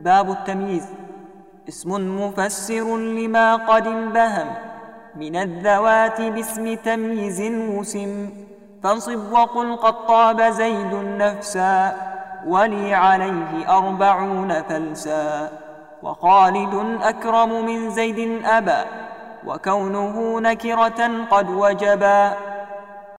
باب التمييز. اسم مفسر لما قد انبهم. من الذوات باسم تمييز وسم فانصب وقل قد طاب زيد نفسا. ولي عليه أربعون فلسا. وخالد أكرم من زيد أبا. وكونه نكرة قد وجبا.